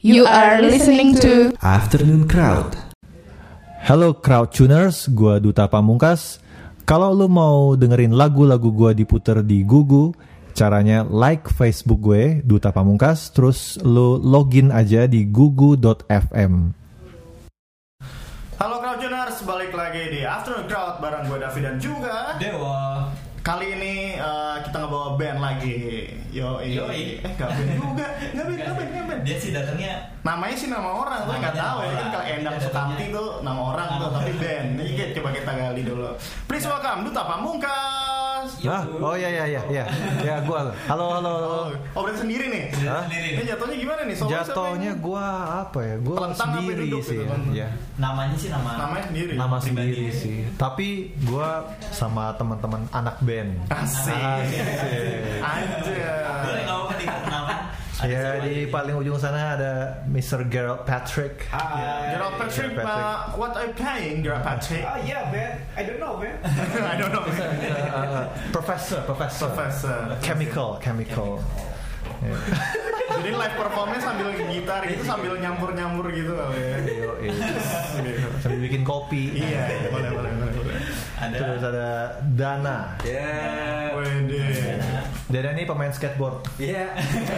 You are listening to Afternoon Crowd. Halo Crowd Tuners, gua Duta Pamungkas. Kalau lu mau dengerin lagu-lagu gua diputer di Gugu, caranya like Facebook gue Duta Pamungkas, terus lu login aja di gugu.fm. Halo Crowdjoners, balik lagi di Afternoon Crowd bareng gue David dan juga Dewa. Kali ini eh, kita ngebawa band lagi Yo, Yoi. Eh, gak band juga Gak band, gak band, gak band Dia sih datangnya Namanya sih nama orang, gue gak Namanya tahu ya kan kalau Endang Iya, Sukamti tuh nama orang tuh, tapi band Ini kita- coba kita gali dulu Please welcome Duta Pamungkas Ah, oh iya iya iya iya. Ya gua. Halo halo. halo. Oh, oh berarti sendiri nih? Hah? sendiri. Ini jatuhnya gimana nih? Jatuhnya gua apa ya? Gua sendiri sih gitu ya. kan? ya. Namanya sih nama Namanya sendiri Nama Pribadi. sendiri sih. Tapi gua sama teman-teman anak band. Asik Asik. Boleh kamu ketika kenalkan? Ada Ya di aja? paling ujung sana ada Mr. Gerald Patrick. Hai. Gerald Patrick, Gerald Patrick. uh, what are you playing, Gerald Patrick? Oh yeah, man. I don't know, man. I don't know. Uh, professor, professor. Professor. Chemical, chemical. Ya. Jadi live performnya sambil gitar gitu, sambil nyampur-nyampur gitu kali ya. Iya. Sambil bikin kopi. Iya, boleh, boleh, boleh. boleh. Ada Terus ada Dana. Yeah. Wede. Dana ini pemain skateboard. Yeah.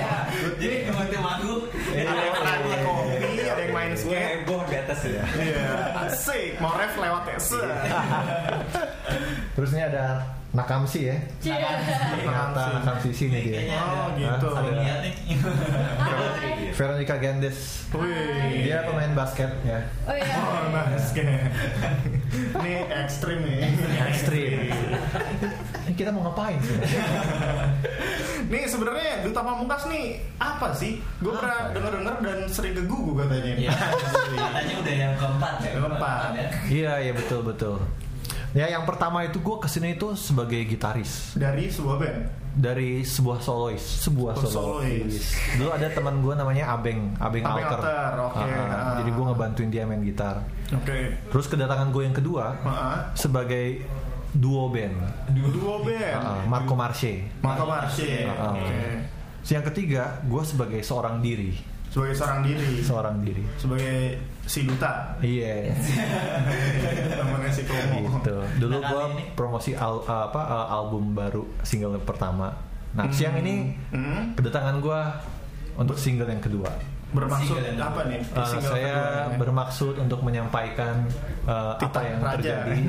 Jadi kementerian manggung Ada yang lagi kopi, ada yang main Gue skate. heboh di atas ya. Iya, asik. Mau ref lewat ya. Terus ini ada Nakamsi ya. Ternyata Nakamsi sini dia. Oh, gitu. Ada nih Veronica Gendes. Wih. Dia pemain basket ya. Oh iya. Oh, basket. Ini ekstrim nih. Ekstrim. Ini kita mau ngapain sih? Nih sebenarnya Duta Pamungkas nih apa sih? Gue pernah denger-denger dan sering kegugu katanya. Iya Katanya udah yang keempat ya Keempat. ya. Iya, iya betul betul. Ya yang pertama itu gue ke sini itu sebagai gitaris Dari sebuah band. dari sebuah solois, sebuah Oh, solois. solois. Dulu ada teman gue namanya Abeng, Abeng, Abeng Alter. Alter, oke. Ah, ah. Ah. Jadi gue ngebantuin dia main gitar. Oke. Terus kedatangan gue yang kedua Heeh. sebagai duo band, Duo band. Ah, Marco Marche. Marco Marche. Ah, ah. Oke. Yang ketiga, gue sebagai seorang diri, Sebagai seorang diri. seorang diri. Sebagai si duta. Iya. Temennya si Komo. gitu. Dulu Nah, ini- promosi al- apa uh, album baru single yang pertama. Nah siang ini Hmm. kedatangan gue untuk single yang kedua. Bermaksud Single yang apa nih? Uh, Single saya kedua bermaksud untuk menyampaikan uh, apa yang Raja. terjadi.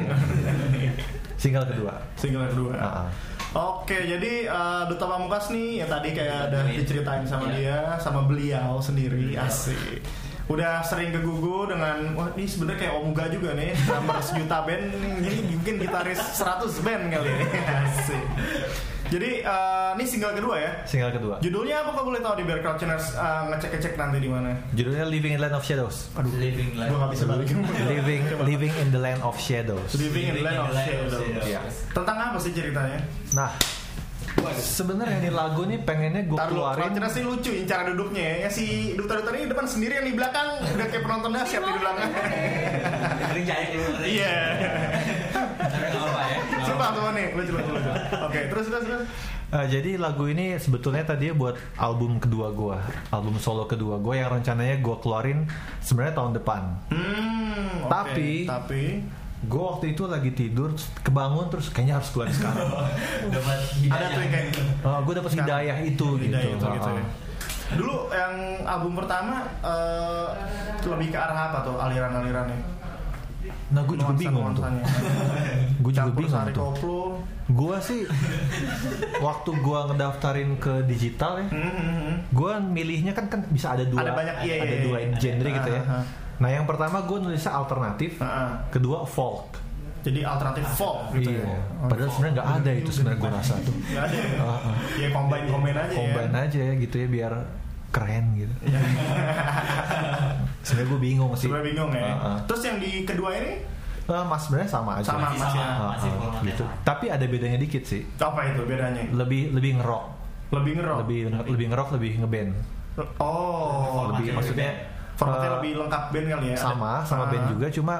single kedua. Single kedua. Ah, ah. Oke, jadi uh, Duta Pamungkas nih ya tadi kayak udah Dengerin. diceritain sama Iya. dia, sama beliau sendiri, asik. Udah sering kegugu dengan wah ini sebenarnya kayak Omuga juga nih, drummer sejuta band jadi mungkin gitaris 100 band kali ini. Asik. Jadi uh, ini single kedua ya. Single kedua. Judulnya apa kau boleh tahu di Bear Crouchers uh, ngecek-ngecek nanti di mana? Judulnya Living in Land of Shadows. Aduh, Living gua nggak bisa balikin. Living Living in the Land of Shadows. Living in the Land of Shadows. Iya. Tentang apa sih ceritanya? Nah, sebenarnya nih lagu nih pengennya gue keluarin. Crouchers ini lucu ini cara duduknya ya. Ya si duta-duta ini depan sendiri yang di belakang udah kayak penonton dahsyat di belakang. Iya. Tapi nggak apa ya Coba coba nih, lucu lucu lucu. Oke, terus terus terus. Eh, jadi lagu ini sebetulnya tadi buat album kedua gua, album solo kedua gua yang rencananya gua keluarin sebenarnya tahun depan. Hmm, oke. Tapi- tapi Gua waktu itu lagi tidur, kebangun terus kayaknya harus keluar sekarang. Dapat ada tuh kayak Oh, gue dapet hidayah itu Hidayah gitu. itu, gitu ya. ah. Dulu yang album pertama eh, lebih ke arah apa tuh aliran-alirannya? Nah, gue juga bingung tuh. Gue juga bingung tuh. Gua sih waktu gua ngedaftarin ke digital ya, Hmm, hmm, hmm. gua milihnya kan kan bisa ada dua Ada banyak, iya, ada iya, dua iya. genre gitu ya. Ah. Nah, yang pertama gue nulisnya alternatif, ah. kedua folk. Jadi alternatif folk gitu iya. ya. Padahal sebenarnya nggak ada itu sebenarnya gue rasa tuh. Nggak ada ya? Ah. Ya combine combine aja Combine ya. aja ya gitu ya biar keren gitu. sebenarnya gue bingung sih. Sebenarnya bingung ya. Ah, ah. Terus yang di kedua ini Eh, mas sebenarnya sama aja. Sama, Masih Mas, sama, ya. Ah, masih ah, formatnya gitu. sama. Tapi ada bedanya dikit sih. apa itu bedanya? Lebih lebih ngerok, Lebih ngerok. lebih lebih ngerok, lebih ngeband. Oh, lebih maksudnya formatnya eh, lebih lengkap band kali ya. sama Ada- sama Ah. band juga cuma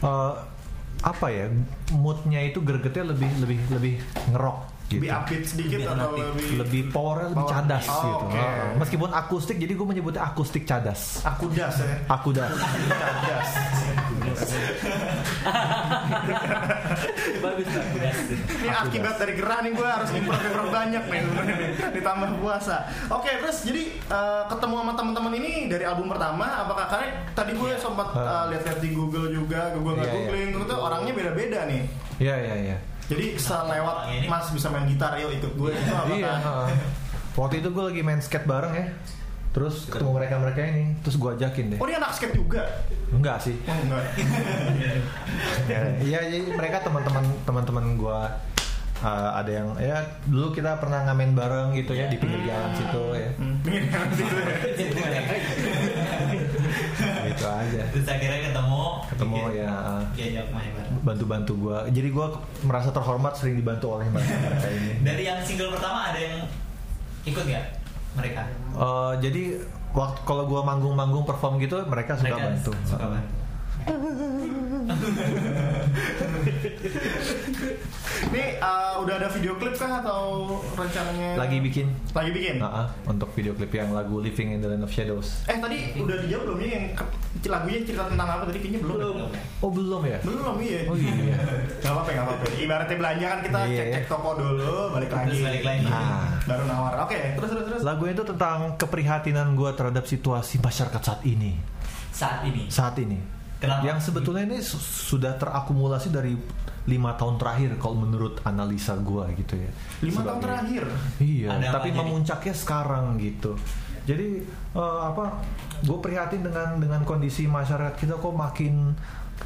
eh, apa ya moodnya itu gregetnya lebih lebih lebih ngerok gitu. Lebih upbeat sedikit Lebih atau lebih lebih powernya lebih Power. cadas Oh, gitu. oke. Heeh. Meskipun akustik, jadi gue menyebutnya akustik cadas. aku das ya. Aku dah. Cadas. Bagus. Ini akibat dari gerah nih gue harus improv-improv banyak nih ditambah puasa. Oke, terus jadi eh, ketemu sama teman-teman ini dari album pertama apakah karena tadi gue sempat eh, lihat-lihat di Google juga, Google nggak Iya, googling itu orangnya beda-beda nih. Iya iya iya. Jadi selewat Orang ini. Mas bisa main gitar, yuk ikut gue itu apakah? Iya. heeh. Waktu itu gue lagi main skate bareng ya. Terus ketemu mereka mereka ini, terus gue ajakin deh. Oh dia anak skate juga? Enggak sih. Oh enggak. Iya, jadi mereka teman-teman teman-teman gue ada yang ya dulu kita pernah ngamen bareng gitu ya di pinggir jalan situ ya. Hmm, pengen gitu ya. Gitu aja. Terus akhirnya ketemu. Ketemu ya Diajak main bareng. Bantu-bantu gue. Jadi gue merasa terhormat sering dibantu oleh mereka mereka ini. Dari yang single pertama ada yang ikut nggak mereka? Eh, jadi waktu kalau gue manggung-manggung perform gitu mereka suka mereka bantu. Suka bantu. Ini eh, udah ada video klip kah atau rencananya? Lagi bikin. Lagi bikin. Nah, ah, untuk video klip yang lagu Living in the Land of Shadows. Eh tadi udah dijawab belum nih yang lagunya cerita tentang apa tadi kayaknya belum. Belum. Oh belum ya? Belum iya. Oh iya. Gak apa-apa, gak apa-apa. Ibaratnya belanja kan kita Iya, cek-cek iya. toko dulu, balik lagi. Terus balik lagi. Nah. Baru nawar. Oke, terus terus terus. Lagu itu tentang keprihatinan gue terhadap situasi masyarakat saat ini. Saat ini. Saat ini. Kenapa? Yang sebetulnya ini su- sudah terakumulasi dari lima tahun terakhir kalau menurut analisa gue gitu ya. Lima tahun terakhir. Iya, Ada tapi jadi? memuncaknya sekarang gitu. Jadi eh, apa? Gue prihatin dengan dengan kondisi masyarakat kita kok makin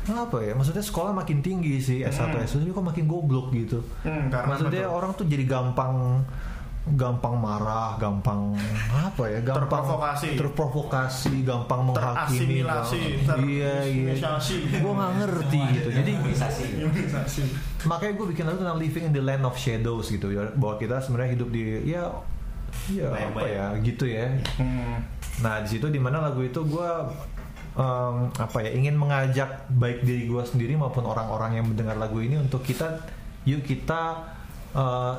apa ya? Maksudnya sekolah makin tinggi sih S1 Hmm. S2 tapi kok makin goblok gitu. Hmm, karena Maksudnya betul. orang tuh jadi gampang gampang marah, gampang apa ya? Gampang Terprovokasi. terprovokasi, gampang menghakimi. Gampang- iya, iya. Gue nggak ngerti gitu. Jadi imunisasi. Imunisasi. makanya gue bikin lagu tentang living in the land of shadows gitu ya bahwa kita sebenarnya hidup di ya ya apa Bayang-bayang. ya gitu ya Hmm. nah di situ di mana lagu itu gue em, apa ya ingin mengajak baik diri gue sendiri maupun orang-orang yang mendengar lagu ini untuk kita yuk kita eh,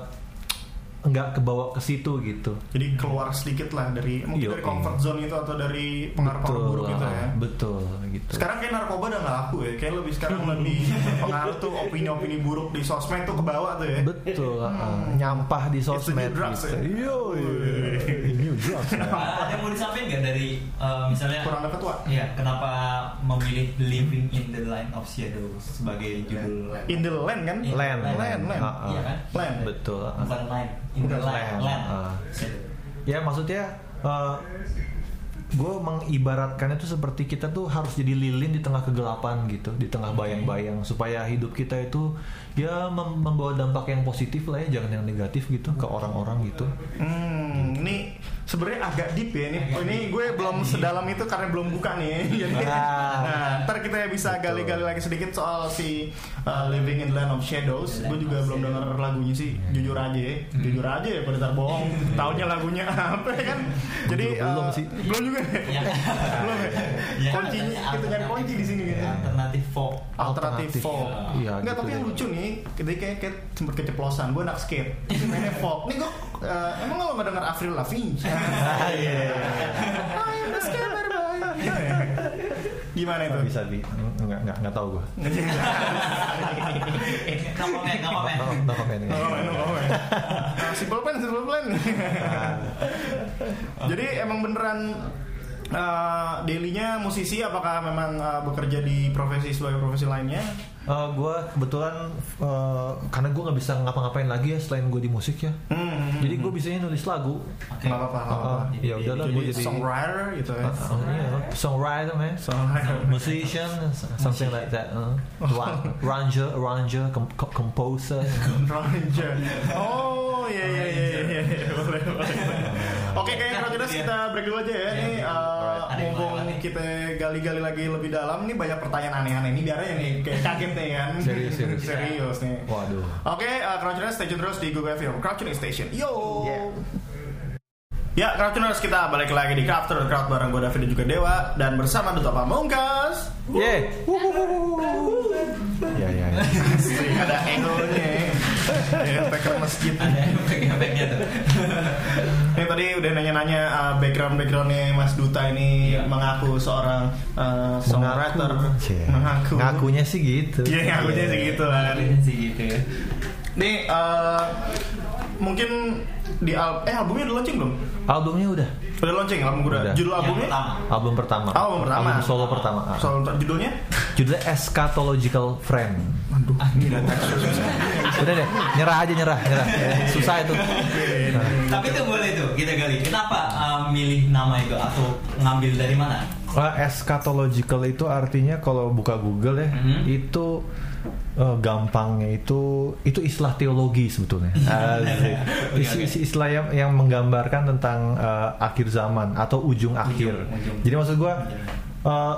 nggak kebawa ke situ gitu Jadi keluar sedikit lah dari mungkin Iya, dari comfort zone itu atau dari pengaruh-pengaruh buruk gitu ya. betul gitu Sekarang kayak narkoba udah gak laku ya Kayak lebih sekarang lebih pengaruh tuh opini-opini buruk di sosmed tuh ke bawah tuh ya betul ah, nyampah di sosmed drugs, gitu. ya? Yo, ya. Ah, ada yang mau disampaikan nggak dari eh, misalnya Kurang dapet tua Iya, kenapa memilih Living in the Line of Shadows sebagai judul In the land kan? In the Land, land, land. Ah, ah. Iya kan? Land betul. Bukan line, in the land, land. Shadow. Ya maksudnya gue mengibaratkannya tuh seperti kita tuh harus jadi lilin di tengah kegelapan gitu, di tengah bayang-bayang supaya hidup kita itu ya mem- membawa dampak yang positif lah ya, jangan yang negatif gitu ke orang-orang gitu. Hmm, ini sebenarnya agak deep ya ini. Agak ini gue belum deep. sedalam itu karena belum buka nih. Jadi, Ah. nah, ntar kita bisa gali-gali lagi sedikit soal si uh, Living in the Land of Shadows. Gue juga belum denger lagunya sih. Jujur aja, ya. jujur aja ya pada bohong. Taunya lagunya apa ya kan? Jadi juga belum uh, sih. Belum juga. Iya. belum ya. Iya, Kuncinya kita nyari kunci di sini kan. Alternatif folk. Alternatif folk. Iya, Enggak, gitu tapi yang lucu nih, ketika kayak, kayak sempet keceplosan, gue anak skate, Ini mainnya folk. Nih gue, eh, emang lo gak denger Avril Lavigne? Iya. I'm the skater boy. Gimana itu? Nggak bisa bi, nggak nggak nggak tahu gue. Nggak komen, nggak. No, comment. No, oh, Nah, simple plan, simple plan. Jadi emang beneran uh, dailynya musisi apakah memang uh, bekerja di profesi sebagai profesi lainnya? Gue kebetulan eh, karena gue nggak bisa ngapa-ngapain lagi ya selain gue di musik ya. Hmm, Jadi gue bisanya nulis lagu. Oke. Nggak apa-apa, apa-apa. ya udahlah gue jadi jadi songwriter gitu ya. Uh, uh, yeah, songwriter man, Songwriter. musician, something like that. Uh, Ra- arranger, arranger, com- com- composer. Ranger. Oh iya iya iya iya iya. boleh boleh. Oke kayaknya kalau kita kita break dulu aja ya. Ini Iya, uh, ada yang mumpung lewat nih. kita gali-gali lagi lebih dalam. Ini banyak pertanyaan aneh-aneh. Ini biar yang nih kayak kaget nih kan. Serius, serius. serius nih. Waduh. Oke, uh, Crouchers stay tune terus di Google FM. Crouchers Station. Yo. Yeah. Ya, Crouchers kita balik lagi di Crafter Crowd bareng gue David dan juga Dewa dan bersama Duta Pamungkas. Yeah. Ya ya ya. Ada egonya. Ya, efek masjid. Ada efek-efeknya tuh. Ini tadi udah nanya-nanya uh, background-backgroundnya Mas Duta ini Iya. mengaku seorang uh, songwriter. Cie. Mengaku. Ngakunya sih gitu. Iya, ngakunya sih gitu kan. Kalian sih gitu ya. Nih, uh, mungkin di al eh albumnya udah launching belum? Albumnya udah. Udah launching album gue Udah. Judul albumnya? pertama. Album pertama. Oh, album pertama. Album solo pertama. Ah. Solo judulnya? Judulnya Eschatological Friend. Aduh, ini Udah deh, nyerah aja nyerah, nyerah. Susah itu. Tapi itu boleh tuh kita gali. Kenapa uh, milih nama itu atau ngambil dari mana? Uh, eschatological itu artinya kalau buka Google ya, Mhm. itu uh, gampangnya itu itu istilah teologi sebetulnya. Oke, Isi, istilah yang, yang menggambarkan tentang uh, akhir zaman atau ujung akhir. ujung. Jadi maksud gua uh,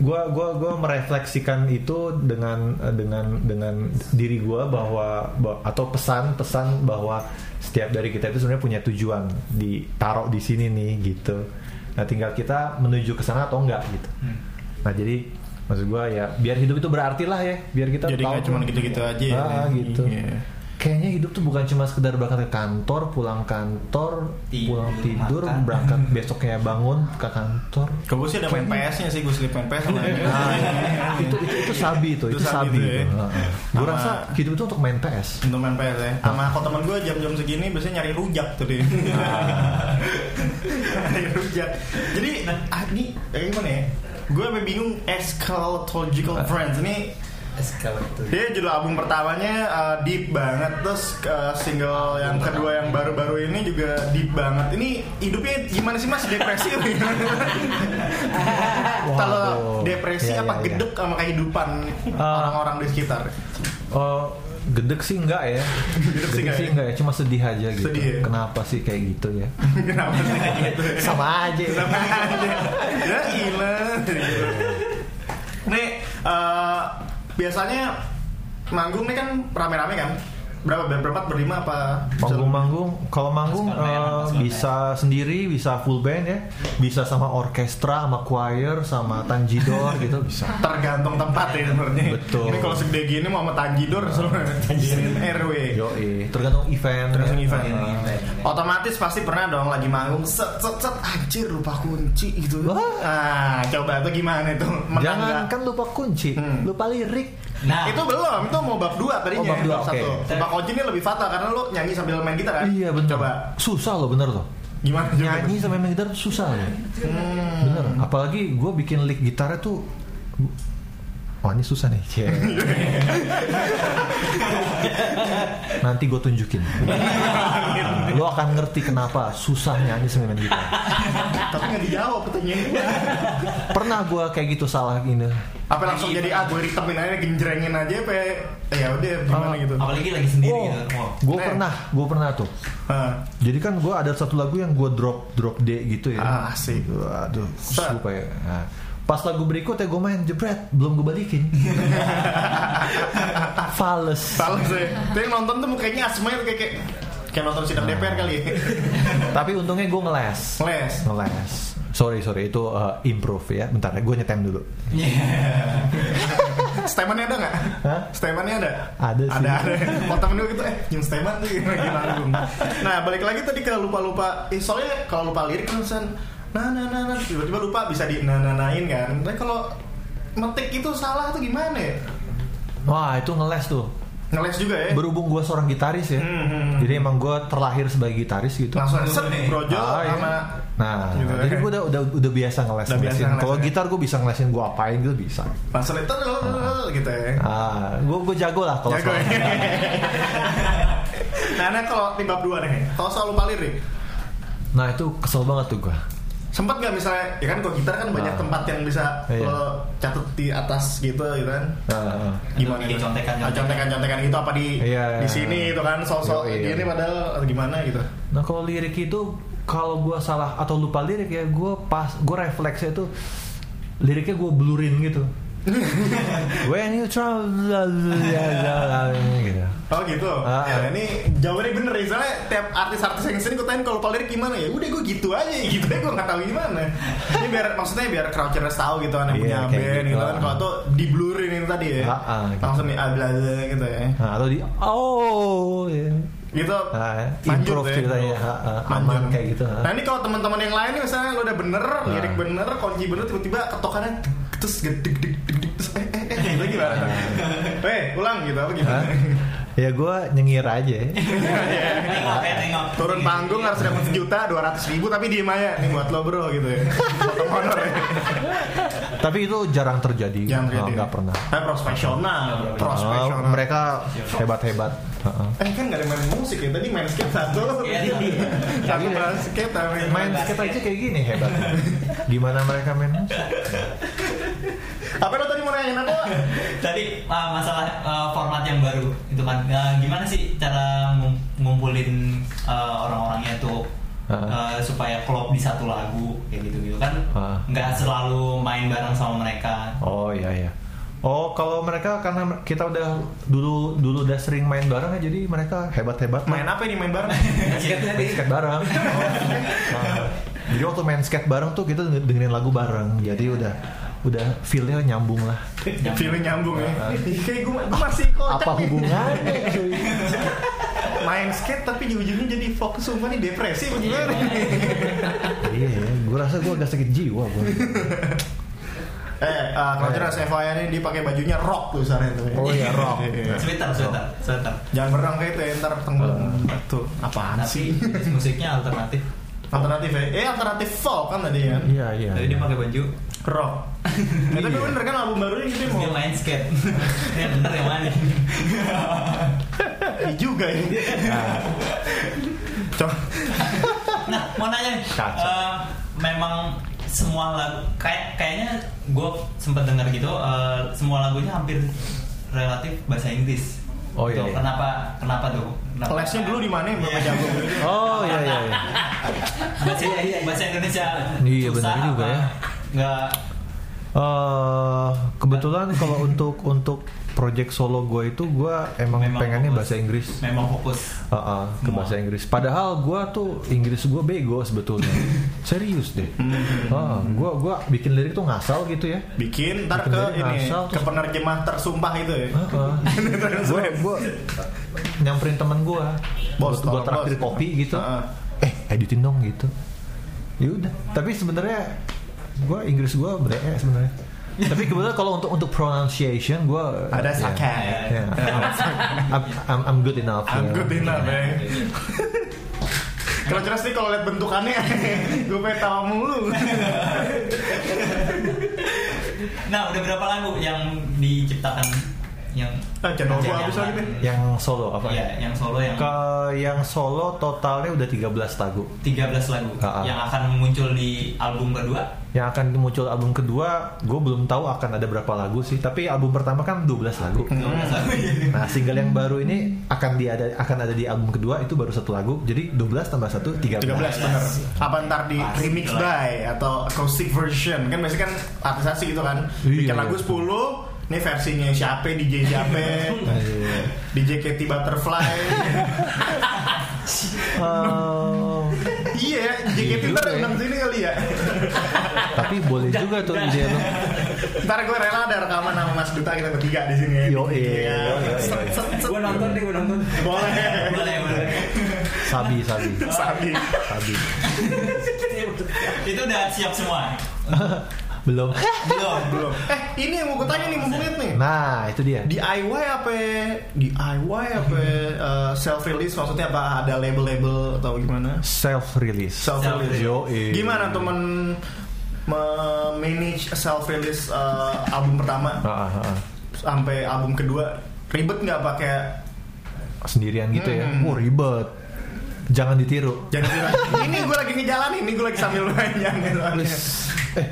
gua gua gua merefleksikan itu dengan uh, dengan dengan diri gua bahwa ba- atau pesan-pesan bahwa setiap dari kita itu sebenarnya punya tujuan ditaruh di sini nih gitu. Nah, tinggal kita menuju ke sana atau enggak gitu. Hmm. Nah, jadi maksud gua ya biar hidup itu berarti lah ya, biar kita Jadi tahu cuma gitu-gitu aja ya. Ah, gitu. Iya. Kayaknya hidup tuh bukan cuma sekedar berangkat ke kantor, pulang kantor, Tidur, pulang tidur, makan. berangkat besoknya bangun ke kantor. Kalau gue sih ada main PS-nya sih, gue slip main PS sama ini. Nah, itu, itu itu sabi tuh, Itu itu, sabi sabi. ya. Gue rasa hidup itu untuk main PS. Untuk main PS ya. Sama kok teman gue jam-jam segini biasanya nyari rujak tuh dia. nyari rujak. Jadi ah, ini eh, gimana ya? Gue bingung eschatological friends ini Eskalator. dia judul album pertamanya uh, deep banget terus uh, single yang kedua yang baru-baru ini juga deep banget ini hidupnya gimana sih mas depresi kalau depresi Iya, apa iya. gedek sama kehidupan Ah. orang-orang di sekitar Oh, gedek sih enggak ya. Gedek sih enggak sih ya? enggak ya, cuma sedih aja gitu. Sedih ya? Kenapa sih kayak gitu ya? kenapa sih kayak gitu ya? Sama aja. Sama aja. ya ilah nih uh, biasanya manggung nih kan rame-rame kan berapa berempat berlima apa Manggung-manggung, kalau manggung Konten. bisa sendiri, bisa full band ya, bisa sama orkestra, sama choir, sama tanjidor gitu bisa. tergantung tempat ya sebenarnya. Betul. Ini kalau segede gini mau sama Tanjidor semua Tanjidin RW. Yo, tergantung event. Tergantung ya. event. Eh, Otomatis pasti pernah dong lagi manggung set set set anjir lupa kunci gitu. Wah. Ah, coba tuh gimana itu? Menang Jangan kan lupa kunci, Hmm. lupa lirik. Nah, itu belum, itu mau bab 2 tadinya. Oh, bab dua, satu. oke. Bab kunci ini lebih fatal karena lu nyanyi sambil main gitar kan? Iya bener. Coba Susah loh bener loh. gimana? Nyanyi sama main gitar susah loh. Hmm. Bener. Apalagi gue bikin lick gitarnya tuh. Wah ini susah nih. Cie. Nanti gue tunjukin. Lo akan ngerti kenapa susah nyanyi sama main gitar. Tapi nggak dijawab pertanyaan. Pernah gue kayak gitu salah ini. Apa langsung jadi ah gue ritemin aja genjrengin aja apa ya udah gimana Ah, gitu. apalagi lagi sendiri Oh, gitu. Oh. gue Eh. pernah, gue pernah tuh. Ah. Jadi kan gue ada satu lagu yang gue drop drop D gitu ya. Ah, asik. Waduh, Set. lupa ya. Nah, pas lagu berikutnya gue main jebret, belum gue balikin. Fales. Salah sih. Tapi nonton tuh mukanya asma itu kayak kayak, kayak nonton sidang DPR kali ya. Tapi untungnya gue ngeles. Les. Ngeles. Sorry sorry itu uh, improve ya. Bentar ya, gue nyetem dulu. Stemannya ada nggak? Hah? Stemannya ada? Ada sih. Ada ada. Mau temen gue gitu, eh nyum steman tuh manggung. Nah balik lagi tadi ke lupa-lupa. Eh, soalnya kalau lupa lirik kan nah nah nah nah tiba-tiba lupa bisa di nah nah nahin kan. Tapi kalau metik itu salah tuh gimana ya? Wah itu ngeles tuh. Ngeles juga ya? Berhubung gue seorang gitaris ya. Hmm, hmm. Jadi emang gue terlahir sebagai gitaris gitu. Langsung set nih. brojol Ah, iya. sama Nah, Gitu jadi ya. gue udah, udah udah biasa ngeles Udah ngelesin. ngeles Kalau ya. gitar gue bisa ngelesin gue apain gitu bisa. langsung itu gitu ya. Ah, gue gue jago lah kalau Jago soal- ya. nah, nah kalau di bab 2 nih, kalau soal lupa lirik, Nah itu kesel banget tuh gue. Sempat nggak misalnya, ya kan kalau gitar kan banyak Nah. tempat yang bisa Iya. lo catat di atas gitu, gitu kan. Nah, Gimana? gitu? contekan-contekan. Ah, contekan-contekan gitu apa di Iya, di iya. sini itu kan sosok ini iya. padahal gimana gitu. Nah kalau lirik itu kalau gue salah atau lupa lirik ya gue pas gue refleksnya itu liriknya gue blurin gitu. When you travel gitu. Oh gitu. Ah, ya, ah. ini jawabannya bener ya. Soalnya tiap artis-artis yang sini gue tanya kalau lirik gimana ya. Udah gue gitu aja gitu aja gue nggak tahu gimana. Ini biar maksudnya biar Crouchers tahu gitu kan yang Iya, punya band gitu. gitu kan. Kalau tuh di blurin ini tadi ya. Ah, ah, gitu. Langsung nih ah, bla bla gitu ya. Nah, atau di oh ya. Gitu. Nah, improve ya. ceritanya ha, aman kayak gitu. ha. Nah ini kalau teman-teman yang lain nih misalnya lo udah bener, lirik bener, kunci bener, tiba-tiba ketokannya terus gede deg deg deg deg terus eh eh eh itu gimana? Eh ulang gitu apa gimana? Ya gue nyengir aja. Ya. Turun panggung harus dapat sejuta dua ratus ribu tapi diem aja nih buat lo bro gitu ya. Honor ya. Tapi itu jarang terjadi. Jangan Oh, terjadi. nggak pernah. Nah, profesional, Oh, profesional. mereka hebat-hebat. Ha-ha. Eh kan gak ada main musik ya Tadi main skate satu Iya. Satu main skate main, Main skate aja kayak gini hebat. Gimana mereka main musik? Lo tadi uh, masalah uh, format yang baru itu kan uh, gimana sih cara ngum- ngumpulin uh, orang-orangnya tuh Ah. uh, supaya klop di satu lagu kayak gitu gitu kan Ah. nggak selalu main bareng sama mereka. Oh iya iya. Oh kalau mereka karena kita udah dulu dulu udah sering main bareng ya jadi mereka hebat-hebat Main apa ini main bareng? main skate bareng. Nah, jadi waktu main skate bareng tuh kita dengerin lagu bareng. Jadi udah udah feelnya nyambung lah. Feeling nyambung ya Kayak gue, gue masih kocak Apa hubungannya? cuy? Main skate tapi di ujungnya jadi fokus sumpah nih depresi bagaimana Iya, gue rasa gue agak sakit jiwa gue. Eh, uh, kalau jelas FYI ini dia pakai bajunya rock tuh sana tuh. Oh iya, rock. Iya. Sweater, sweater, sweater. Jangan berenang kayak itu ya, ntar tenggelam. Tuh, apaan sih? Tapi musiknya alternatif. Alternatif ya? Eh, alternatif folk kan tadi ya? Iya iya. Tadi dia pakai baju Rock. Ya, tapi Iya. bener kan album barunya gitu dia mau. main skate. Yang bener yang mana? Iya juga ya. Coba. Nah, mau nanya eh, memang semua lagu kayak kayaknya gue sempat dengar gitu eh, semua lagunya hampir relatif bahasa Inggris. Oh, iya, Tuh, iya. Kenapa kenapa tuh? Kenapa? Lesnya dulu di mana ya? Berapa Iya. jago. Oh iya iya. iya. bahasa, bahasa Indonesia. Iya, susah benar juga ya. Nggak Eh, kebetulan kalau untuk untuk project solo gue itu gue emang, Memang pengennya fokus. bahasa Inggris. memang fokus. Uh, uh, ke Semua. bahasa Inggris. Padahal gue tuh Inggris gue bego sebetulnya. Serius deh. Uh, gue gua bikin lirik tuh ngasal gitu ya. Bikin ntar Bikin ke ini ngasal, ke penerjemah tersumpah itu ya. gue gue nyamperin temen gue. Bos, gue traktir kopi gitu. Uh-uh. Eh editin dong gitu. Ya udah. Tapi sebenarnya gue Inggris gue bre sebenarnya. Tapi kebetulan kalau untuk untuk pronunciation gue Ada ya, sakai. ya. I'm, I'm, I'm good enough. I'm ya. good enough, ya. Kalau jelas nih kalau lihat bentukannya, gue pengen tawa mulu. Nah, udah berapa lagu yang diciptakan yang Ah, channel gua habis lagi nih. Yang solo apa? Iya, yang solo yang Ke yang solo totalnya udah 13 lagu. 13 lagu Ah, ah. yang akan muncul di album kedua. Yang akan muncul album kedua, gue belum tahu akan ada berapa lagu sih. Tapi album pertama kan 12 lagu. 12 lagu. Nah, single yang baru ini akan di ada akan ada di album kedua itu baru satu lagu. Jadi 12 tambah 1 13. 13 bener. Apa ntar di Pasti remix lah. by atau acoustic version kan biasanya kan artisasi gitu kan. Bikin Iya, lagu iya. 10 ini versinya siapa DJ siapa. DJ Katy Butterfly Oh, iya DJ Katy juga ntar ya. undang sini kali ya tapi boleh juga tuh ide lo. ntar gue rela ada rekaman sama Mas Duta kita bertiga di sini ya Yo, iya. Gue nonton deh, gue nonton. boleh boleh, boleh. Sabi, sabi, Sabi. sabi. Itu udah siap semua. Belum. Belum. belum eh ini yang mau gue tanya nih mumpung liat nih Nah, itu dia. DIY apa DIY apa self release maksudnya apa ada label-label atau gimana Self release. self release Yo, gimana tuh men manage self release album pertama Ah, ah, ah. sampai album kedua ribet nggak pakai Sendirian gitu ya. Hmm. Oh, ribet. Jangan ditiru. jangan bilang ini gue lagi ngejalanin ini gue lagi sambil main jangan. Eh,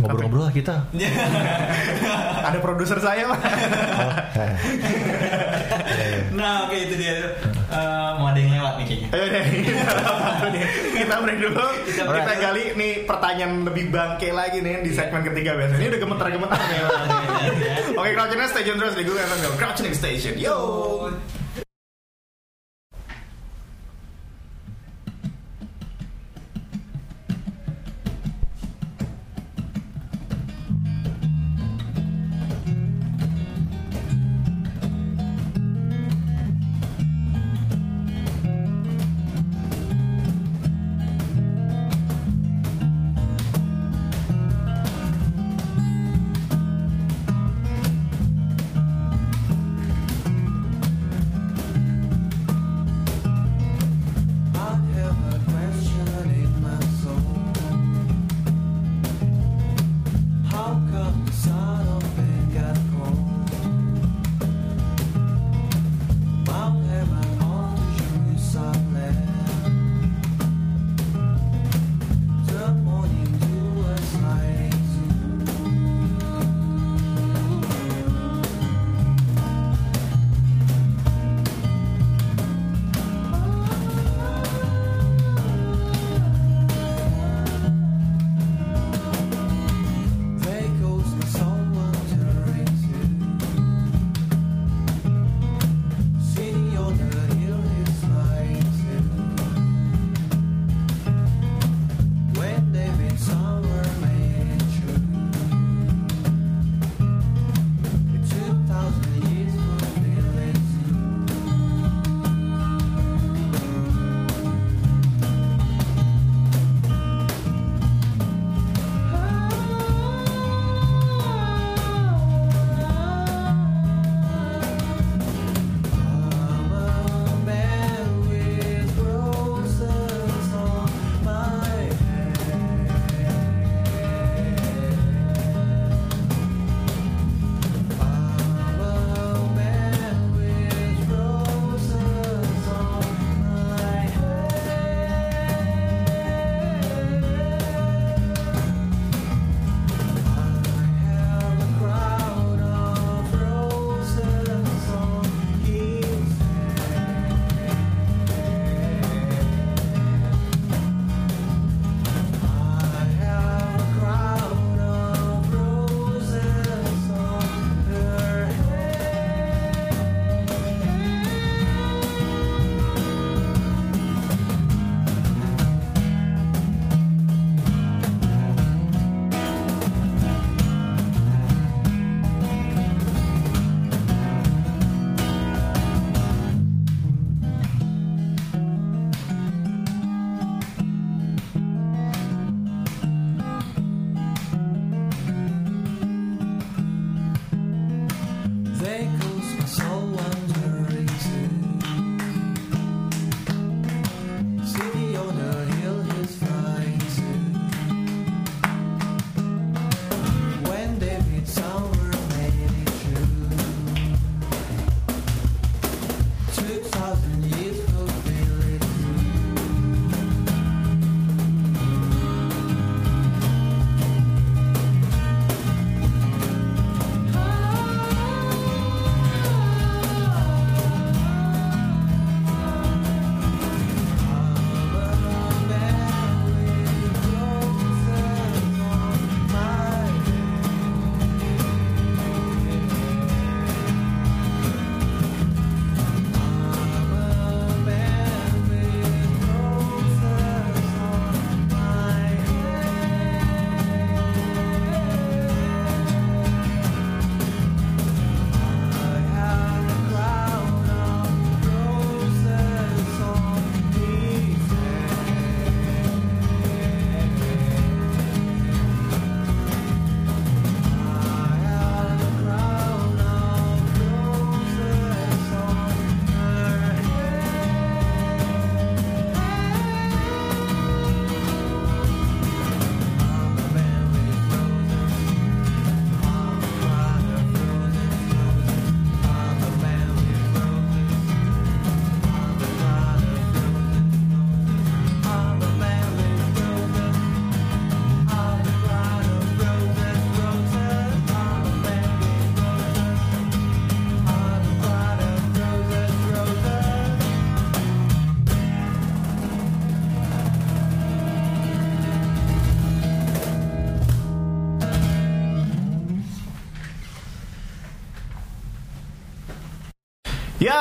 ngobrol-ngobrol lah kita. Ada produser saya pak. Oh, eh. Nah oke itu dia Eh, mau ada yang lewat nih kayaknya Ayo deh, kita break dulu. Kita, Alright. gali nih pertanyaan lebih bangke lagi nih di segmen ketiga biasanya. Ini udah gemetar-gemetar nih. Oke, Crouching Station terus di Google FM. Crouching Station, yo.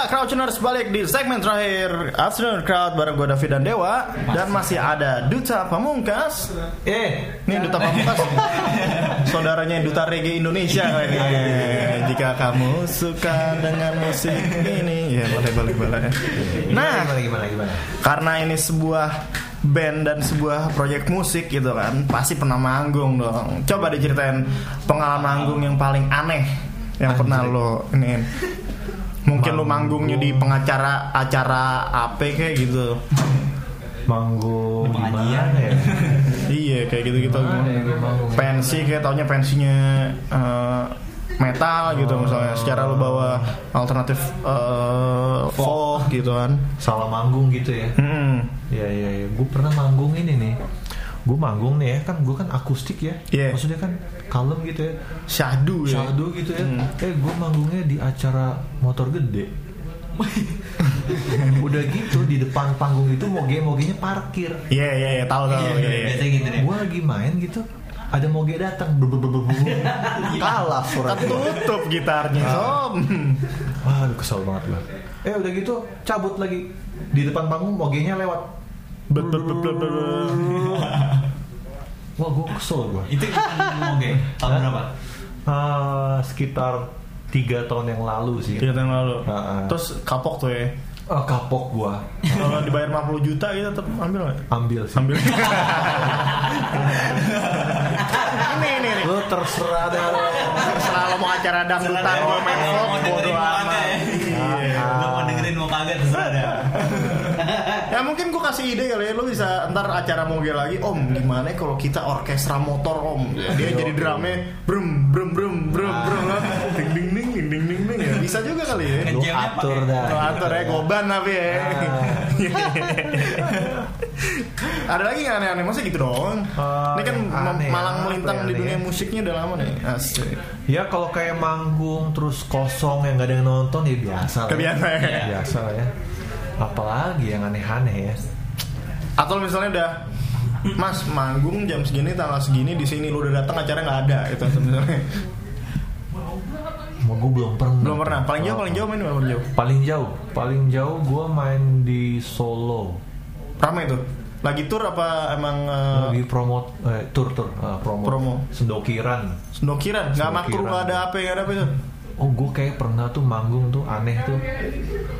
Ya, Crowdtuners balik di segmen terakhir Afternoon Crowd bareng gue David dan Dewa. Dan masih ada Duta Pamungkas. Eh, Nih Duta Pamungkas. Saudaranya Duta Reggae Indonesia. Ini Jika kamu suka dengan musik ini. Ya boleh boleh boleh. Nah karena ini sebuah band dan sebuah proyek musik gitu kan Pasti pernah manggung dong. Coba diceritain pengalaman manggung yang paling aneh Yang pernah lo ini Mungkin lo Manggung. manggungnya di pengacara acara apa kayak gitu Manggung Di pengajian. ya? Iya kayak ya, gue manggung? Pensi kayak taunya pensinya eh, metal gitu misalnya Secara lo bawa alternatif eh, folk gitu kan Salah manggung gitu ya? Mm-mm. Iya iya iya. Gue pernah manggung ini nih. Gue manggung nih ya kan gue kan akustik ya. Iya. Maksudnya kan kalem gitu ya. Syahdu ya Syahdu gitu ya. Hmm. Eh gue manggungnya di acara motor gede. Udah gitu di depan panggung itu moge mogenya parkir. Iya iya iya tahu tahu Iya, iya, iya. gitu deh. Gue lagi main gitu ada moge datang kalah suara gua. Ketutup gitarnya Som Wah, kesel banget gue. Eh udah gitu cabut lagi di depan panggung mogenya lewat. Wah gue kesel gue. Itu kita oke. Tahun berapa? Ah, sekitar tiga tahun yang lalu sih. Tiga tahun lalu Ah, ah. Terus kapok tuh ya Ah, kapok gua Kalau dibayar 50 juta gitu tetap ambil nggak? ambil sih. Ambil Ini ini nih Lu terserah lo. Terserah lo mau acara dangdutan main Mau folk dengerin Bodo mau amat mungkin gue kasih ide kali ya Lo bisa ntar acara moge lagi. Om gimana kalau kita orkestra motor om? Dia jadi drumnya Brum brum brum brum brum Ding ding ding ding ding ding ding. Ya Bisa juga kali ya. Lu Ngejamnya atur dah. Lo atur ya goban tapi ya. Ada lagi nggak aneh-aneh? Masa gitu dong Ah, Ini kan yang aneh, malang apa melintang ya, di dunia ya? musiknya udah lama nih. Asik. Ya kalau kayak manggung terus kosong yang gak ada yang nonton ya biasa lah. Kebiasa ya. Ya, Biasa lah ya. Apalagi yang aneh-aneh ya. Atau misalnya udah Mas manggung jam segini tanggal segini di sini lu udah datang acara nggak ada itu misalnya Mau gue belum pernah. belum pernah paling jauh paling jauh main paling jauh Paling jauh, paling jauh gue main di Solo. ramai tuh lagi tour apa emang eh, Lagi promo, eh, tur tur, eh, promo. Promo. Sendokiran. sendokiran nggak makruh Sendokiran. nggak ada apa nggak ada apa itu Oh gue kayak pernah tuh manggung tuh aneh tuh.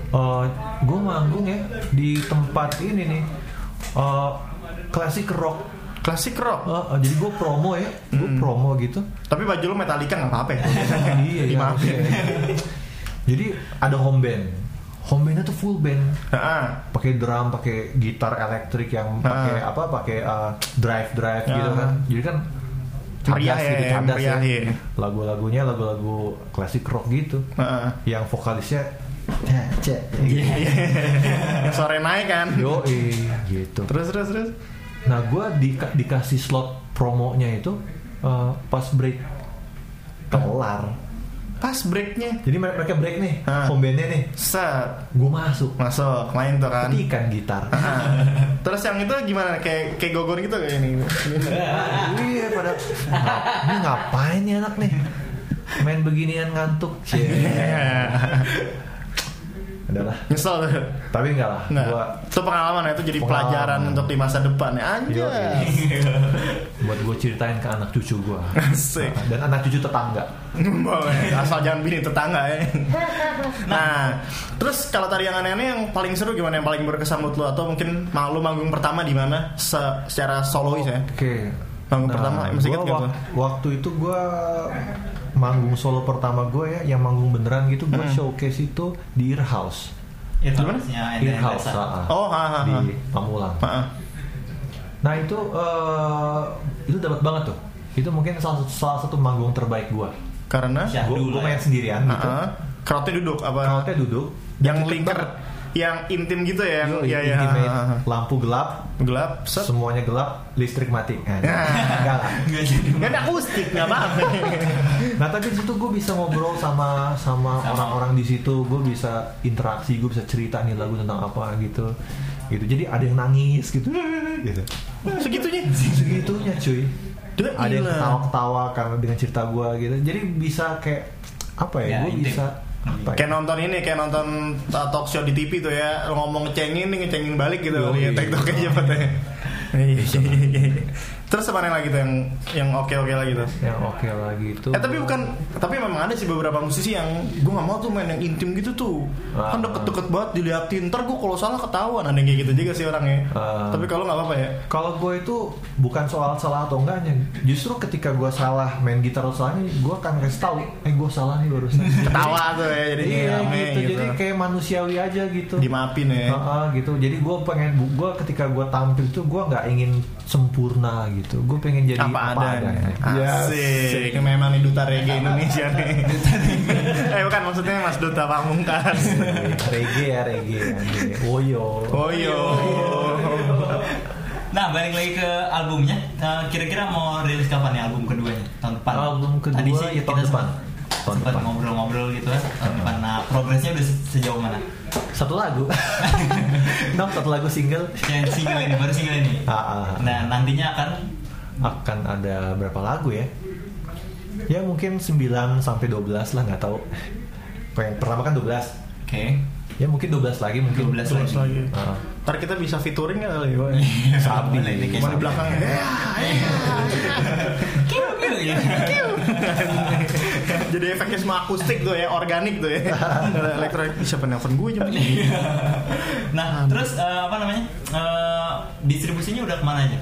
Eh Gue manggung ya di tempat ini nih. Eh Klasik rock. Klasik rock? Eh, eh, Jadi gue promo ya. Gue promo gitu. Tapi baju lu Metallica nggak apa-apa ya? Iya iya Dimaafin. harusnya. Jadi ada home band. Home bandnya tuh full band. Pakai drum, pakai gitar elektrik yang pakai apa, pakai eh, drive drive gitu kan. Jadi kan Meriah ya, gitu, cadas meriah, ya. iya. Lagu-lagunya lagu-lagu klasik rock gitu. Heeh. Yang vokalisnya yang sore naik kan yo gitu. terus terus terus Nah gue dikasih slot promonya itu eh, pas break kelar. Pas breaknya Jadi mere- mereka break nih, Ah. home bandnya nih. set Gue masuk, masuk main tuh kan ketikan gitar. Ah. terus yang itu gimana kayak kayak gogon gitu kayak ini Iya pada "Ngap- ini ngapain nih anak nih main beginian ngantuk Cie. Adalah. nyesel tuh Tapi enggak lah. Nggak. Gua itu pengalaman ya, itu jadi Pengalaman. pelajaran untuk di masa depan ya Yo, buat gue ceritain ke anak cucu gue dan anak cucu tetangga. Asal jangan bini tetangga ya. Nah, terus kalau tadi yang aneh-aneh yang paling seru gimana yang paling berkesan menurut lu atau mungkin malu manggung pertama di mana se- secara solois ya? Oke. Manggung pertama, masih gua ingat wak- waktu itu gue manggung solo pertama gue ya, yang manggung beneran gitu, gue Hmm. showcase itu di Ear House. Itu harusnya Ear House, ah. Oh, ha, ha, ha. di Pamulang. Heeh. Nah itu eh, itu dapat banget tuh. Itu mungkin salah satu, salah satu manggung terbaik gue. Karena Gue main ya. sendirian gitu. Heeh. crowdnya duduk apa? Crowdnya duduk. yang linker, banget. Yang intim gitu ya? Yang Yo, ya, ya. Lampu gelap, gelap, set. semuanya gelap, listrik mati. Nah, Ya. enggak lah. Enggak. Kan akustik nggak apa-apa. Nah tapi di situ gue bisa ngobrol sama sama orang-orang di situ, gue bisa interaksi, gue bisa cerita nih lagu tentang apa gitu, gitu. Jadi ada yang nangis gitu, gitu. Segitunya. Segitunya cuy. Gila. Ada yang ketawa-ketawa karena dengan cerita gue gitu. Jadi bisa kayak apa ya? Ya, gue intim. bisa Apa ya? Kayak nonton ini, kayak nonton talk show di TV tuh ya, ngomong ngecengin, nih ngecengin balik gitu, Yoi. ya TikTok aja cepetnya. Terus apa yang lagi tuh yang yang oke oke lagi tuh? Yang oke lagi itu. Eh tapi bukan, tapi memang ada sih beberapa musisi yang gue nggak mau tuh main yang intim gitu tuh. Ah. Kan deket-deket banget diliatin, ntar gue kalau salah ketahuan ada yang kayak gitu juga sih orangnya. Ah. Tapi kalau nggak apa-apa ya. Kalau gue itu bukan soal salah atau enggaknya, justru ketika gue salah main gitar atau salahnya, gue akan kasih tahu, eh gue salah nih barusan. Ketawa tuh ya, jadi iya rame gitu, jadi kayak manusiawi aja gitu. dimaafin ya. Heeh, gitu. Jadi gue pengen, gue ketika gue tampil tuh gue nggak ingin sempurna gitu. Gue pengen jadi apa, adanya. Yes. Asik. Memang nih duta reggae Indonesia nih. eh bukan maksudnya Mas Duta Pamungkas. reggae ya reggae. reggae. Woyo. Oh iya. Nah balik lagi ke albumnya. Nah, Kira-kira mau rilis kapan nih album keduanya? Tahun depan. Album kedua Tadi sih ya tahun depan. Sempat ngobrol-ngobrol gitu kan. Tahun depan. Nah progresnya udah se- sejauh mana? Satu lagu. Dong satu lagu single. Yang single ini baru single ini. Ah, ah, ah. Nah nantinya akan akan ada berapa lagu ya? Ya mungkin 9 sampai 12 lah nggak tahu. Kalau yang pertama kan 12. oke. Ya mungkin 12 lagi mungkin 12 Terus lagi. Ah. Ntar kita bisa featuring nggak kali? Woy? Sabi. Cuma di belakang. Ya, Kiu, kiu, gitu. Jadi efeknya semua akustik tuh ya, organik tuh ya. Elektronik Ih, siapa nelfon gue jam ini? Nah terus eh, apa namanya? Eh, distribusinya udah ke mana aja?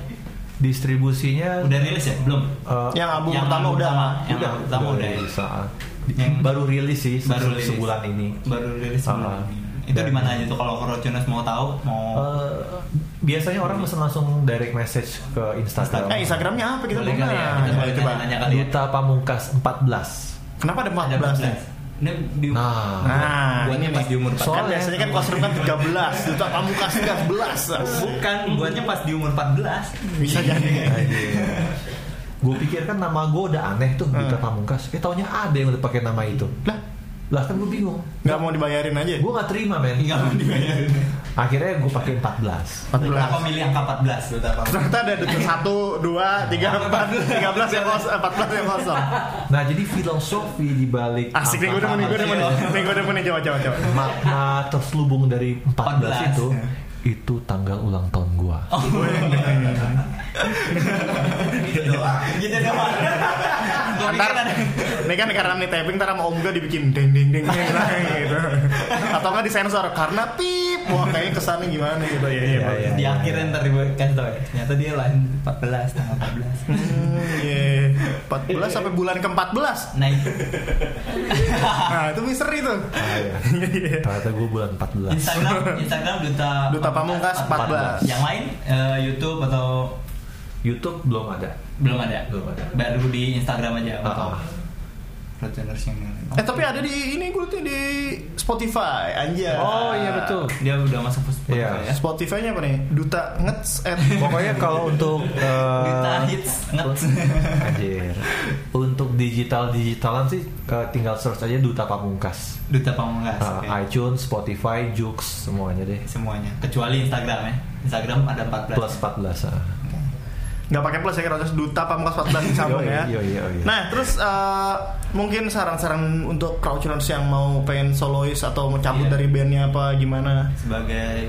Distribusinya Udah rilis ya? Belum. eh, Yang album pertama udah. Yang album pertama udah. ya? rilis, ah. Yang- baru rilis sih Baru rilis. sebulan ini. Baru rilis sebulan Ah. ini. Itu di mana aja tuh kalau Korocunas mau tahu mau Eh, biasanya orang pesan langsung direct message ke Instagram. Eh Instagramnya apa kita Boleh ya, kita Coba, boleh coba. nanya kali ya. Duta Pamungkas 14. Kenapa ada ada 14 nih? 14. Ini di Nah. Nah, buatnya ini pas nih. di umur 14. Kan Soalnya- biasanya kan kostum kan 13, Duta Pamungkas 13. Bukan, buatnya pas di umur 14. Bisa jadi. Gue pikir kan nama gue udah aneh tuh Duta Hmm. Pamungkas. Eh taunya ada yang udah pakai nama itu. Lah, Lah kan gue bingung. nggak mau dibayarin aja. Gue gak terima men. Enggak mau dibayarin. Akhirnya gue pakai 14. 14. Kenapa milih angka 14? Duta apa? Ternyata ada duta 1, 2, 3, 4, 13 yang kosong, 14 yang kosong. Nah jadi filosofi di balik Asik nih, gue demen nih, gue demen nih. Gue demen nih, coba, coba, coba. makna terselubung dari 14, 14, itu ya. itu tanggal ulang tahun gua. Oh, gitu doang. Gitu doang. Pikir Ntar, ini kan karena nih taping ntar sama Om Ga dibikin ding ding ding ding gitu. Atau nggak disensor karena pip, wah kayaknya kesannya gimana gitu ya. Iya, iya. di akhirnya ntar dikasih tau ya. Ternyata dia lain 14 tanggal 14. Hmm, iya. 14 sampai bulan ke-14. Nah, itu. Nah, itu misteri tuh. Ah, iya. Ternyata gue bulan 14. Instagram Instagram duta Duta Pamungkas 14. Yang lain eh, YouTube atau YouTube belum ada. Belum ada? Belum ada. Baru di Instagram aja atau Ah, ah. Rotuners yang lain. Eh tapi ada di ini gue tuh di Spotify anjay. Oh iya betul. Dia udah masuk ke Spotify Iya. ya. Spotify-nya apa nih? Duta ngets at Pokoknya kalau untuk eh, Duta hits nget. Anjir. Untuk digital digitalan sih ke- tinggal search aja Duta Pamungkas. Duta Pamungkas. Uh, oke. iTunes, Spotify, Joox semuanya deh. Semuanya kecuali Instagram ya. Instagram ada 14. Plus 14 ah. Nggak pakai plus ya kira Duta Pamungkas 14 disambung ya. yoi, yoi. Nah terus eh, mungkin saran-saran untuk crowdtuners yang mau pengen solois atau mau cabut Iya. dari bandnya apa gimana? sebagai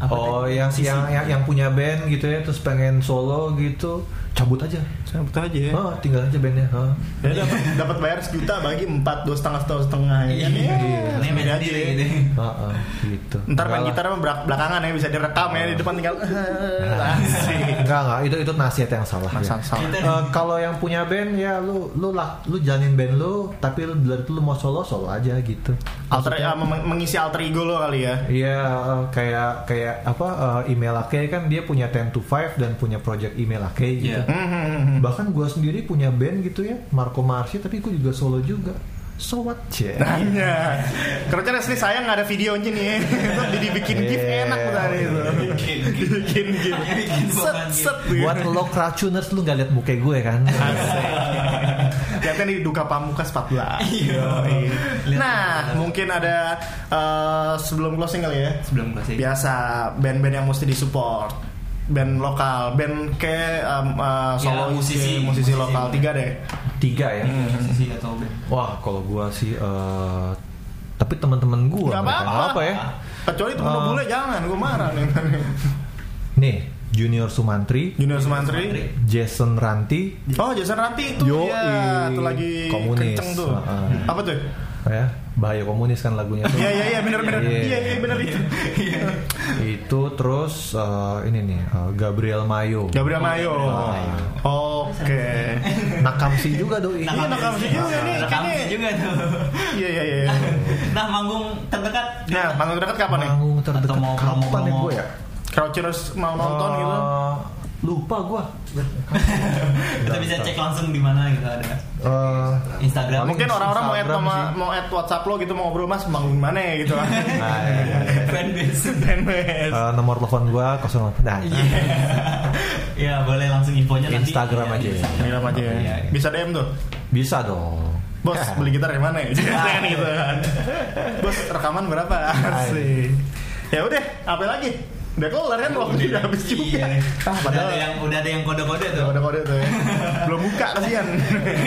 apa Oh, tadi? yang Musisi. yang, yang yang punya band gitu ya, terus pengen solo gitu, cabut aja. Cabut aja ya. Oh, tinggal aja bandnya. Oh. Ya dapat dapat bayar sejuta bagi empat dua setengah setengah setengah ya. kan? Iya, Ya, ini beda beda aja gitu. Ah, gitu. Ntar main gitar mah belak- belakangan ya bisa direkam ya di depan tinggal asik. Enggak enggak, itu itu nasihat yang salah. Ya. salah. Eh, kalau yang punya band ya lu lu lah lu jalanin band lu tapi lu dari itu lu mau solo solo aja gitu. Alter meng- mengisi alter ego lo kali ya. Iya eh, kayak kayak apa eh, email Ake kan dia punya 10 to 5 dan punya project email Ake gitu. Iya. Hmm, hmm, hmm, hmm. Bahkan gue sendiri punya band gitu ya, Marco Marsi tapi gue juga solo juga. So what? Cie. Nanya. Kerja asli sayang nggak ada videonya nih. Itu dibikin gift Yeah. enak tadi itu. Bikin gift. Bikin Set set. Buat lo crowdtuners lu gak liat muka gue kan? Lihatnya di Duka Pamukas 14. Iya. Lihat. Nah, mungkin ada eh, sebelum closing kali ya. sebelum closing. Biasa band-band yang mesti disupport. Band lokal, band kayak um, uh, Ya, solois, musisi. ya, musisi, Musisi. lokal tiga deh. Tiga ya. Musisi atau band. Wah, kalau gue sih eh, Tapi teman-teman gue Gak apa-apa. apa ya. Kecuali temen Oh. bule jangan, gue marah nih. Nih, Junior Sumantri, Junior Sumantri. Jason Ranti, Oh, Jason Ranti itu Yoi. ya, itu lagi Komunis. kenceng tuh. Heeh. Apa tuh? ya bahaya komunis kan lagunya tuh. Iya iya iya benar benar. Iya. Iya iya benar itu. Itu terus eh, ini nih eh, Gabriel Mayo. Gabriel Mayo. Oke. Nakamsi juga doi. Iya, Nakamsi juga nih, kayaknya. juga tuh. Iya iya iya. Nah, manggung terdekat. Nah, manggung terdekat kapan nih? Manggung terdekat Atau mau kapan ya promo-promo? gue ya? Crouchers mau nonton gitu. Eh, Lupa gue. Kita bisa cek langsung di mana gitu ada. Eh, Instagram. Mungkin orang-orang mau add sih. mau add WhatsApp lo gitu mau ngobrol Mas manggung di mana ya gitu. nah, iya, iya. fanbase. Fanbase. Eh, nomor telepon gue 08. Nah, Ya, boleh langsung infonya nanti. Instagram Iya, aja ya. Instagram. Aja ya. Iya, iya. Bisa DM tuh. bisa dong. Bos beli gitar di mana ya? Jangan gitu kan. Bos rekaman berapa? Asik. Ya udah, apa lagi? Udah kelar kan waktu udah habis juga. Iya. Ah, Udah padahal ada yang udah ada yang kode-kode tuh. Udah kode tuh ya. Belum buka kasihan.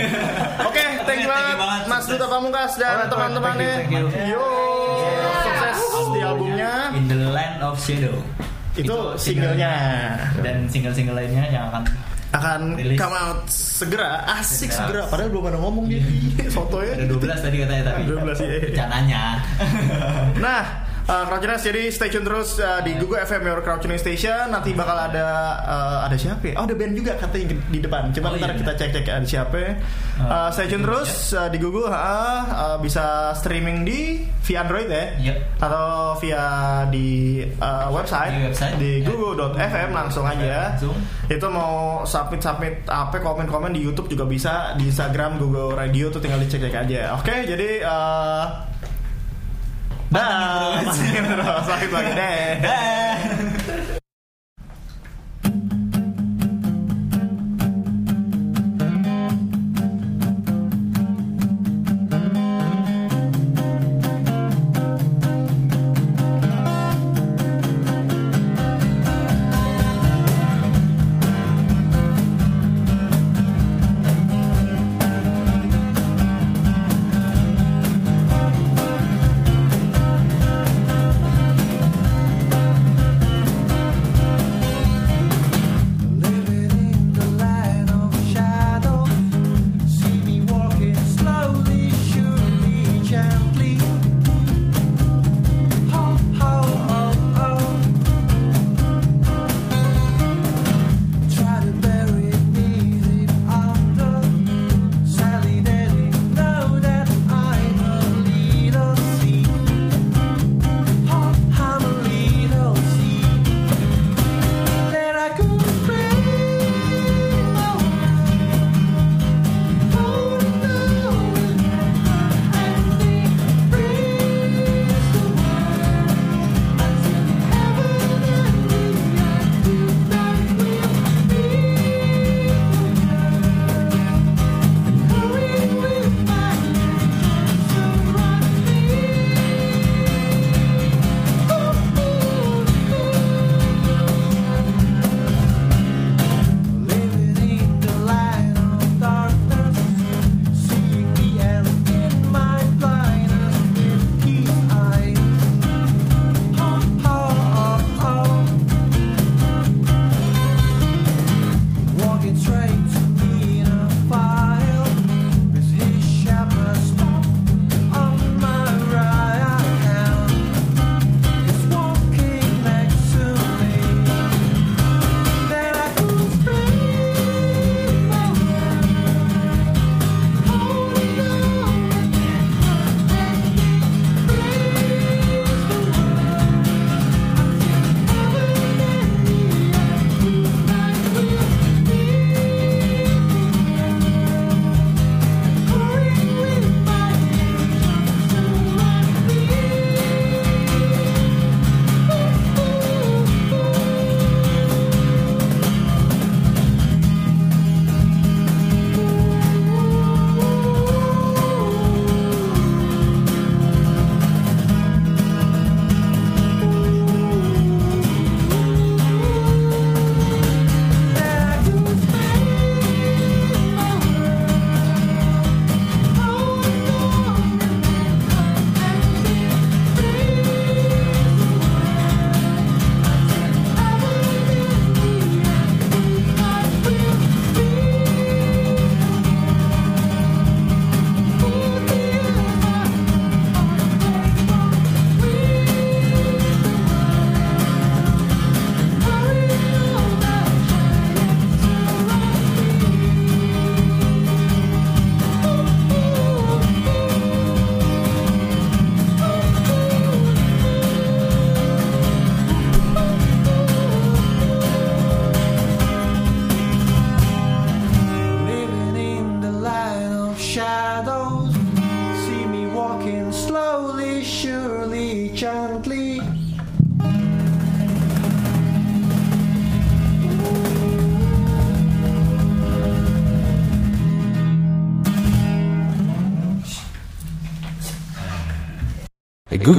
Oke, thank you Thank you banget banget, Mas. Duta Pamungkas dan teman-temannya. Yo, sukses di albumnya. In the Land of Shadow. Itu singlenya dan single-single lainnya yang akan akan Rilis. come out segera. Asik segera. Segera. Padahal belum ada ngomong dia. Soto ya. ada 12 tadi katanya tapi 12 ya. rencananya. Nah, uh, Crowdtuners jadi stay tune terus uh, di Google FM Your Crowdtuning Station. Nanti bakal ada uh, ada siapa? ya? Oh, ada band juga katanya di depan. Coba Oh, ntar iya, kita cek-cek ada siapa. Uh, stay tune terus uh, di Google. ha, uh, bisa streaming di via Android ya. Yep. Atau via di uh, website Di website, di ya. google.fm langsung aja. Langsung. Itu mau submit submit apa komen-komen di YouTube juga bisa di Instagram Google Radio tuh tinggal dicek-cek aja. Oke, jadi uh, Dah, pantengin terus. Sakit lagi deh.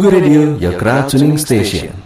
Google Radio, your crowd tuning station.